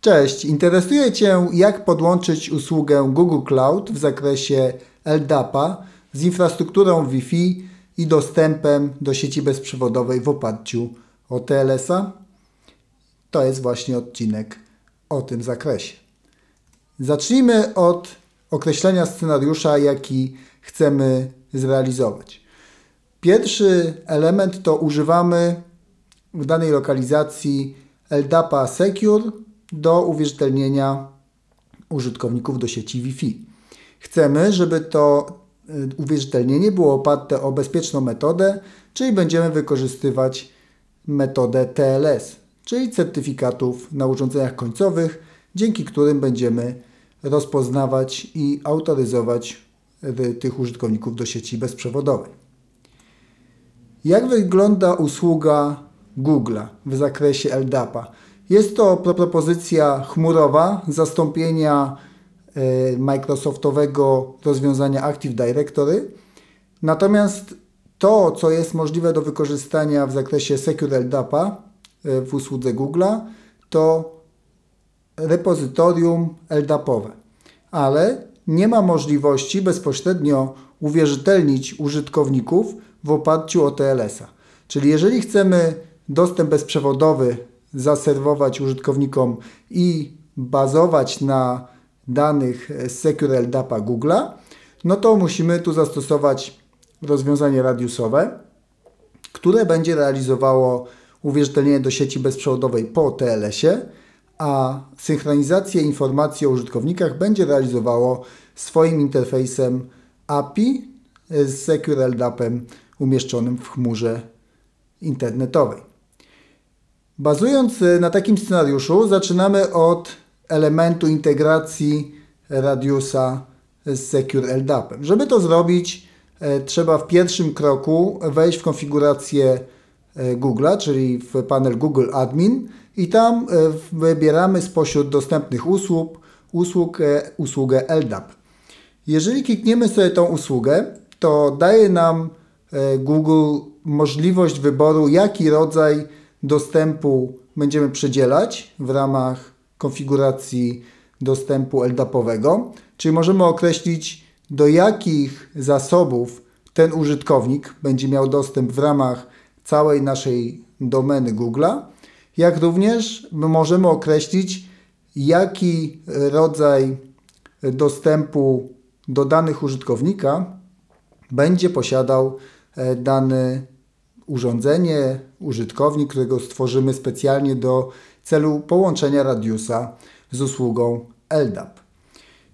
Cześć, interesuje Cię, jak podłączyć usługę Google Cloud w zakresie LDAP-a z infrastrukturą Wi-Fi i dostępem do sieci bezprzewodowej w oparciu o TLS-a? To jest właśnie odcinek o tym zakresie. Zacznijmy od określenia scenariusza, jaki chcemy zrealizować. Pierwszy element to używamy w danej lokalizacji LDAP-a Secure do uwierzytelnienia użytkowników do sieci Wi-Fi. Chcemy, żeby to y, uwierzytelnienie było oparte o bezpieczną metodę, czyli będziemy wykorzystywać metodę TLS, czyli certyfikatów na urządzeniach końcowych, dzięki którym będziemy rozpoznawać i autoryzować tych użytkowników do sieci bezprzewodowej. Jak wygląda usługa Google'a w zakresie LDAP-a? Jest to propozycja chmurowa zastąpienia e, Microsoftowego rozwiązania Active Directory. Natomiast to, co jest możliwe do wykorzystania w zakresie Secure LDAP-a e, w usłudze Google'a, to repozytorium LDAP-owe. Ale nie ma możliwości bezpośrednio uwierzytelnić użytkowników w oparciu o TLS-a. Czyli jeżeli chcemy dostęp bezprzewodowy zaserwować użytkownikom i bazować na danych Secure LDAP-a Google'a, no to musimy tu zastosować rozwiązanie radiusowe, które będzie realizowało uwierzytelnienie do sieci bezprzewodowej po TLS-ie, a synchronizację informacji o użytkownikach będzie realizowało swoim interfejsem API z Secure LDAP-em umieszczonym w chmurze internetowej. Bazując e, na takim scenariuszu, zaczynamy od elementu integracji Radiusa z Secure LDAP-em. Żeby to zrobić, e, trzeba w pierwszym kroku wejść w konfigurację e, Google'a, czyli w panel Google Admin i tam wybieramy spośród dostępnych usług, usług usługę LDAP. Jeżeli klikniemy sobie tą usługę, to daje nam Google możliwość wyboru, jaki rodzaj dostępu będziemy przydzielać w ramach konfiguracji dostępu LDAP-owego, czyli możemy określić do jakich zasobów ten użytkownik będzie miał dostęp w ramach całej naszej domeny Google'a, jak również możemy określić jaki rodzaj dostępu do danych użytkownika będzie posiadał e, dany urządzenie, użytkownik, którego stworzymy specjalnie do celu połączenia radiusa z usługą LDAP.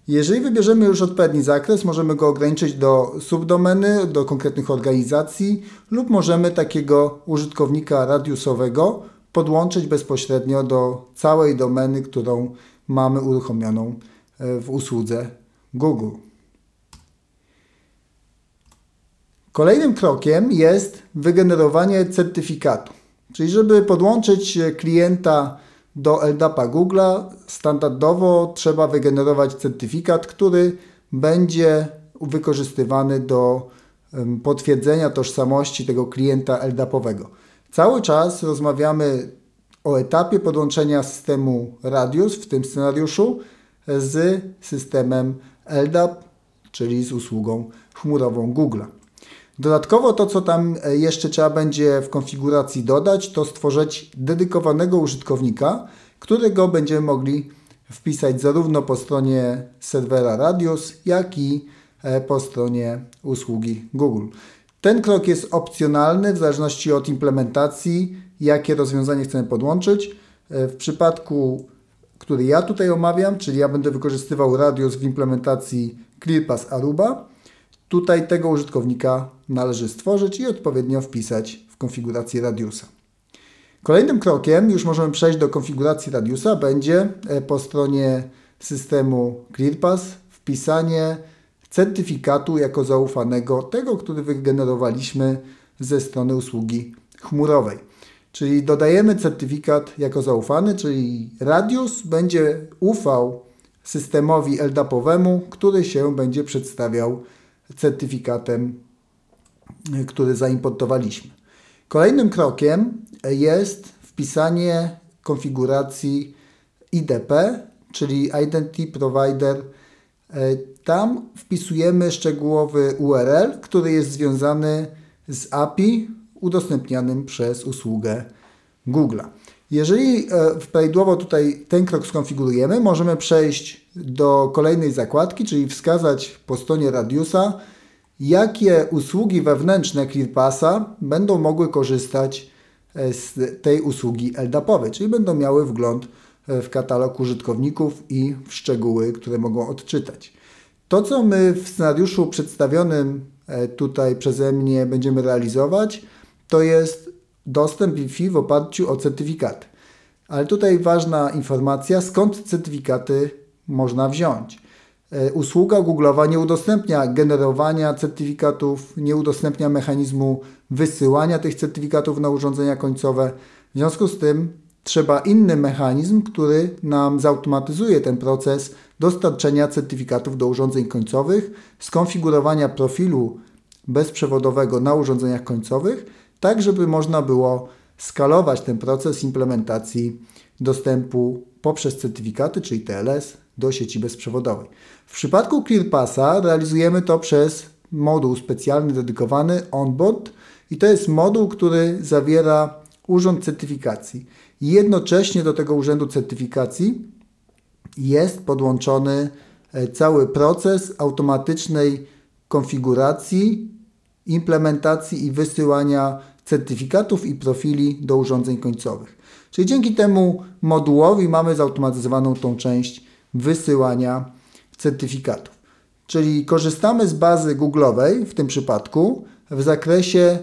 Jeżeli wybierzemy już odpowiedni zakres, możemy go ograniczyć do subdomeny, do konkretnych organizacji lub możemy takiego użytkownika radiusowego podłączyć bezpośrednio do całej domeny, którą mamy uruchomioną e, w usłudze Google. Kolejnym krokiem jest wygenerowanie certyfikatu. Czyli żeby podłączyć klienta do LDAP-a Google'a, standardowo trzeba wygenerować certyfikat, który będzie wykorzystywany do potwierdzenia tożsamości tego klienta LDAP-owego. Cały czas rozmawiamy o etapie podłączenia systemu Radius w tym scenariuszu z systemem LDAP, czyli z usługą chmurową Google'a. Dodatkowo to, co tam e, jeszcze trzeba będzie w konfiguracji dodać, to stworzyć dedykowanego użytkownika, którego będziemy mogli wpisać zarówno po stronie serwera Radius, jak i e, po stronie usługi Google. Ten krok jest opcjonalny w zależności od implementacji, jakie rozwiązanie chcemy podłączyć. E, w przypadku, który ja tutaj omawiam, czyli ja będę wykorzystywał Radius w implementacji ClearPass Aruba, Tutaj tego użytkownika należy stworzyć i odpowiednio wpisać w konfigurację radiusa. Kolejnym krokiem, już możemy przejść do konfiguracji radiusa, będzie e, po stronie systemu ClearPass wpisanie certyfikatu jako zaufanego, tego, który wygenerowaliśmy ze strony usługi chmurowej. Czyli dodajemy certyfikat jako zaufany, czyli radius będzie ufał systemowi LDAP-owemu, który się będzie przedstawiał certyfikatem, który zaimportowaliśmy. Kolejnym krokiem jest wpisanie konfiguracji IDP, czyli Identity Provider. E, tam wpisujemy szczegółowy URL, który jest związany z API udostępnianym przez usługę Google. Jeżeli e, prawidłowo tutaj ten krok skonfigurujemy, możemy przejść do kolejnej zakładki, czyli wskazać po stronie Radiusa, jakie usługi wewnętrzne ClearPassa będą mogły korzystać e, z tej usługi LDAP-owej, czyli będą miały wgląd e, w katalog użytkowników i w szczegóły, które mogą odczytać. To, co my w scenariuszu przedstawionym tutaj przeze mnie będziemy realizować, to jest dostęp Wi-Fi w oparciu o certyfikaty. Ale tutaj ważna informacja, skąd certyfikaty można wziąć. E, usługa Google'owa nie udostępnia generowania certyfikatów, nie udostępnia mechanizmu wysyłania tych certyfikatów na urządzenia końcowe. W związku z tym trzeba inny mechanizm, który nam zautomatyzuje ten proces dostarczenia certyfikatów do urządzeń końcowych, skonfigurowania profilu bezprzewodowego na urządzeniach końcowych tak żeby można było skalować ten proces implementacji dostępu poprzez certyfikaty, czyli TLS, do sieci bezprzewodowej. W przypadku ClearPassa realizujemy to przez moduł specjalny dedykowany onboard i to jest moduł, który zawiera urząd certyfikacji. Jednocześnie do tego urzędu certyfikacji jest podłączony e, cały proces automatycznej konfiguracji implementacji i wysyłania certyfikatów i profili do urządzeń końcowych. Czyli dzięki temu modułowi mamy zautomatyzowaną tą część wysyłania certyfikatów. Czyli korzystamy z bazy Google'owej w tym przypadku w zakresie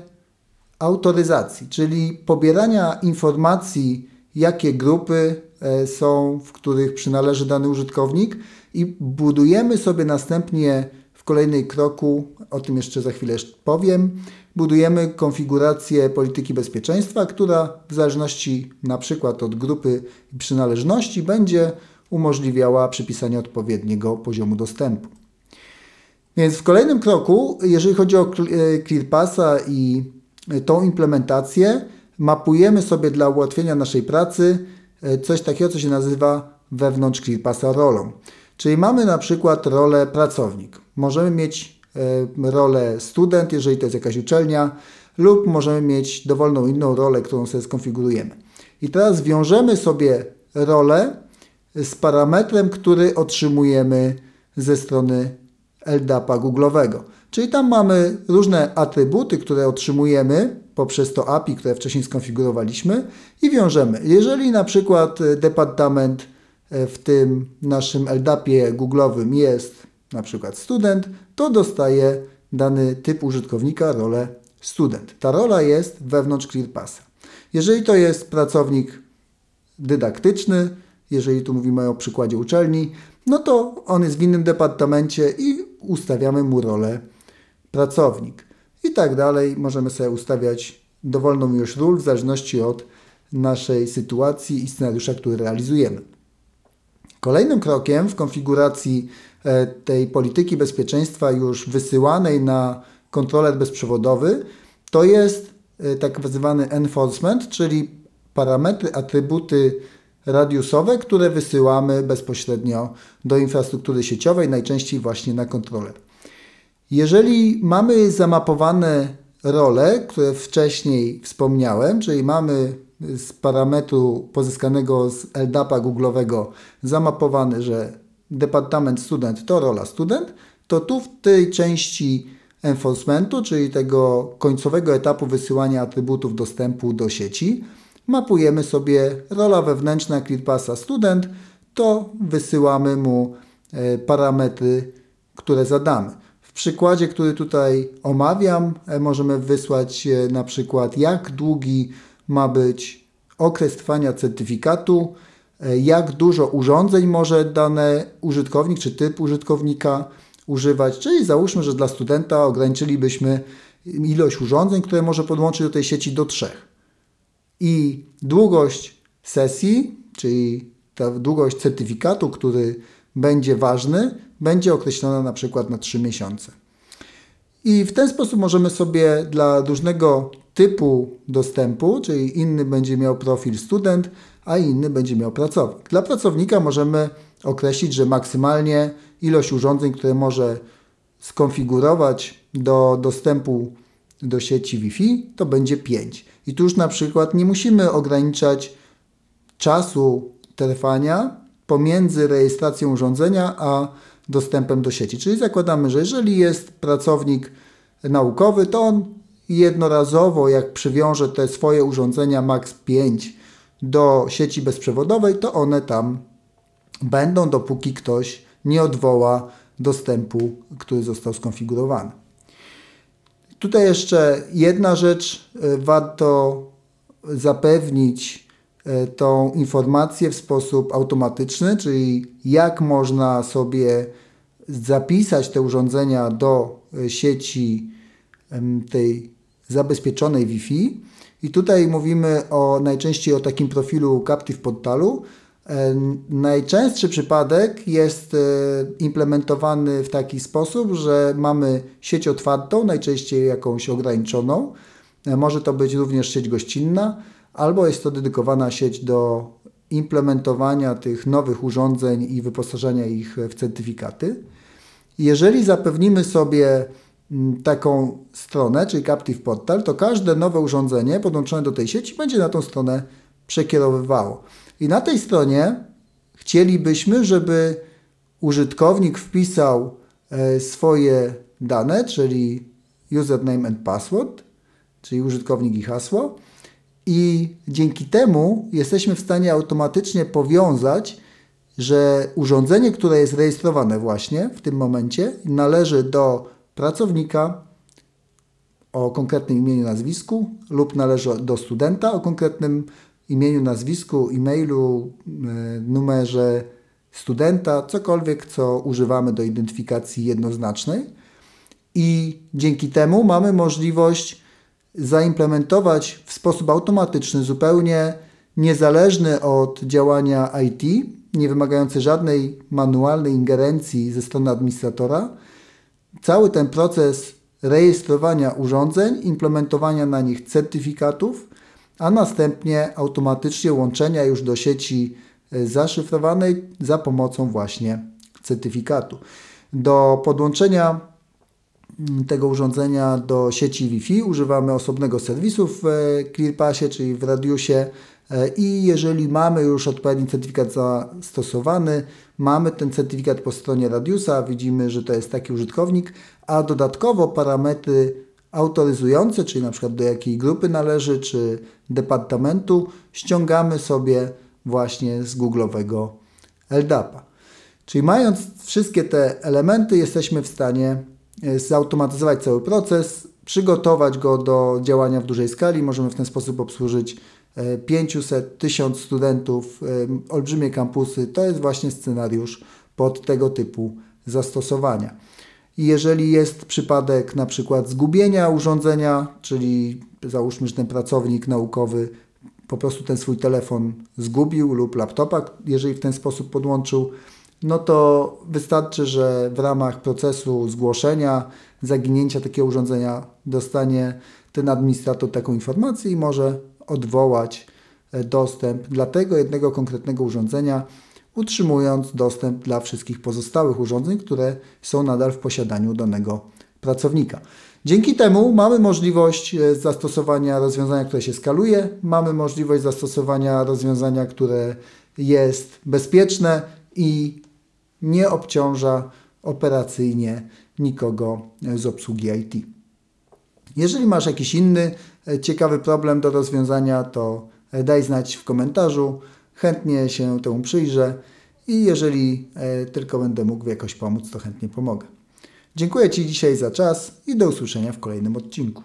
autoryzacji, czyli pobierania informacji, jakie grupy e, są, w których przynależy dany użytkownik i budujemy sobie następnie w kolejnej kroku, o tym jeszcze za chwilę powiem, budujemy konfigurację polityki bezpieczeństwa, która w zależności na przykład od grupy i przynależności będzie umożliwiała przypisanie odpowiedniego poziomu dostępu. Więc w kolejnym kroku, jeżeli chodzi o ClearPassa i tą implementację, mapujemy sobie dla ułatwienia naszej pracy e, coś takiego, co się nazywa wewnątrz ClearPassa rolą. Czyli mamy na przykład rolę pracownik. Możemy mieć e, rolę student, jeżeli to jest jakaś uczelnia, lub możemy mieć dowolną inną rolę, którą sobie skonfigurujemy. I teraz wiążemy sobie rolę z parametrem, który otrzymujemy ze strony LDAP-a Google'owego. Czyli tam mamy różne atrybuty, które otrzymujemy poprzez to API, które wcześniej skonfigurowaliśmy i wiążemy. Jeżeli na przykład departament E, w tym naszym LDAP-ie Google'owym jest na przykład student, to dostaje dany typ użytkownika rolę student. Ta rola jest wewnątrz ClearPassa. Jeżeli to jest pracownik dydaktyczny, jeżeli tu mówimy o przykładzie uczelni, no to on jest w innym departamencie i ustawiamy mu rolę pracownik. I tak dalej możemy sobie ustawiać dowolną już ról w zależności od naszej sytuacji i scenariusza, który realizujemy. Kolejnym krokiem w konfiguracji e, tej polityki bezpieczeństwa już wysyłanej na kontroler bezprzewodowy to jest e, tak zwany enforcement, czyli parametry, atrybuty radiusowe, które wysyłamy bezpośrednio do infrastruktury sieciowej, najczęściej właśnie na kontroler. Jeżeli mamy zamapowane role, które wcześniej wspomniałem, czyli mamy z parametru pozyskanego z LDAP-a Google'owego zamapowany, że departament student to rola student, to tu w tej części enforcementu, czyli tego końcowego etapu wysyłania atrybutów dostępu do sieci, mapujemy sobie rola wewnętrzna ClearPassa student, to wysyłamy mu e, parametry, które zadamy. W przykładzie, który tutaj omawiam, e, możemy wysłać e, na przykład jak długi ma być okres trwania certyfikatu, e, jak dużo urządzeń może dany użytkownik czy typ użytkownika używać. Czyli załóżmy, że dla studenta ograniczylibyśmy ilość urządzeń, które może podłączyć do tej sieci do trzech. I długość sesji, czyli ta długość certyfikatu, który będzie ważny, będzie określona na przykład na 3 miesiące. I w ten sposób możemy sobie dla różnego typu dostępu, czyli inny będzie miał profil student, a inny będzie miał pracownik. Dla pracownika możemy określić, że maksymalnie ilość urządzeń, które może skonfigurować do dostępu do sieci Wi-Fi, to będzie 5. I tu już na przykład nie musimy ograniczać czasu trwania pomiędzy rejestracją urządzenia a dostępem do sieci. Czyli zakładamy, że jeżeli jest pracownik naukowy, to on jednorazowo, jak przywiąże te swoje urządzenia MAX 5 do sieci bezprzewodowej, to one tam będą, dopóki ktoś nie odwoła dostępu, który został skonfigurowany. Tutaj jeszcze jedna rzecz, warto zapewnić e, tą informację w sposób automatyczny, czyli jak można sobie zapisać te urządzenia do e, sieci tej zabezpieczonej Wi-Fi. I tutaj mówimy o najczęściej o takim profilu Captive Portalu. Najczęstszy przypadek jest implementowany w taki sposób, że mamy sieć otwartą, najczęściej jakąś ograniczoną. Może to być również sieć gościnna, albo jest to dedykowana sieć do implementowania tych nowych urządzeń i wyposażenia ich w certyfikaty. Jeżeli zapewnimy sobie taką stronę, czyli Captive Portal, to każde nowe urządzenie podłączone do tej sieci będzie na tą stronę przekierowywało. I na tej stronie chcielibyśmy, żeby użytkownik wpisał e, swoje dane, czyli username and password, czyli użytkownik i hasło. I dzięki temu jesteśmy w stanie automatycznie powiązać, że urządzenie, które jest rejestrowane właśnie w tym momencie, należy do pracownika o konkretnym imieniu, nazwisku lub należy do studenta o konkretnym imieniu, nazwisku, e-mailu, e, numerze studenta, cokolwiek, co używamy do identyfikacji jednoznacznej. I dzięki temu mamy możliwość zaimplementować w sposób automatyczny, zupełnie niezależny od działania IT, nie wymagający żadnej manualnej ingerencji ze strony administratora, cały ten proces rejestrowania urządzeń, implementowania na nich certyfikatów, a następnie automatycznie łączenia już do sieci e, zaszyfrowanej za pomocą właśnie certyfikatu. Do podłączenia tego urządzenia do sieci Wi-Fi używamy osobnego serwisu w e, ClearPassie, czyli w radiusie E, I jeżeli mamy już odpowiedni certyfikat zastosowany, mamy ten certyfikat po stronie Radiusa, widzimy, że to jest taki użytkownik, a dodatkowo parametry autoryzujące, czyli na przykład do jakiej grupy należy, czy departamentu, ściągamy sobie właśnie z Google'owego LDAP-a. Czyli mając wszystkie te elementy, jesteśmy w stanie zautomatyzować cały proces, przygotować go do działania w dużej skali. Możemy w ten sposób obsłużyć 500, 1000 studentów, olbrzymie kampusy, to jest właśnie scenariusz pod tego typu zastosowania. I jeżeli jest przypadek na przykład zgubienia urządzenia, czyli załóżmy, że ten pracownik naukowy po prostu ten swój telefon zgubił lub laptopa, jeżeli w ten sposób podłączył, no to wystarczy, że w ramach procesu zgłoszenia zaginięcia takiego urządzenia dostanie ten administrator taką informację i może odwołać e, dostęp dla tego jednego konkretnego urządzenia, utrzymując dostęp dla wszystkich pozostałych urządzeń, które są nadal w posiadaniu danego pracownika. Dzięki temu mamy możliwość e, zastosowania rozwiązania, które się skaluje, mamy możliwość zastosowania rozwiązania, które jest bezpieczne i nie obciąża operacyjnie nikogo z obsługi IT. Jeżeli masz jakiś inny e, ciekawy problem do rozwiązania, to daj znać w komentarzu. Chętnie się temu przyjrzę i jeżeli e, tylko będę mógł jakoś pomóc, to chętnie pomogę. Dziękuję Ci dzisiaj za czas i do usłyszenia w kolejnym odcinku.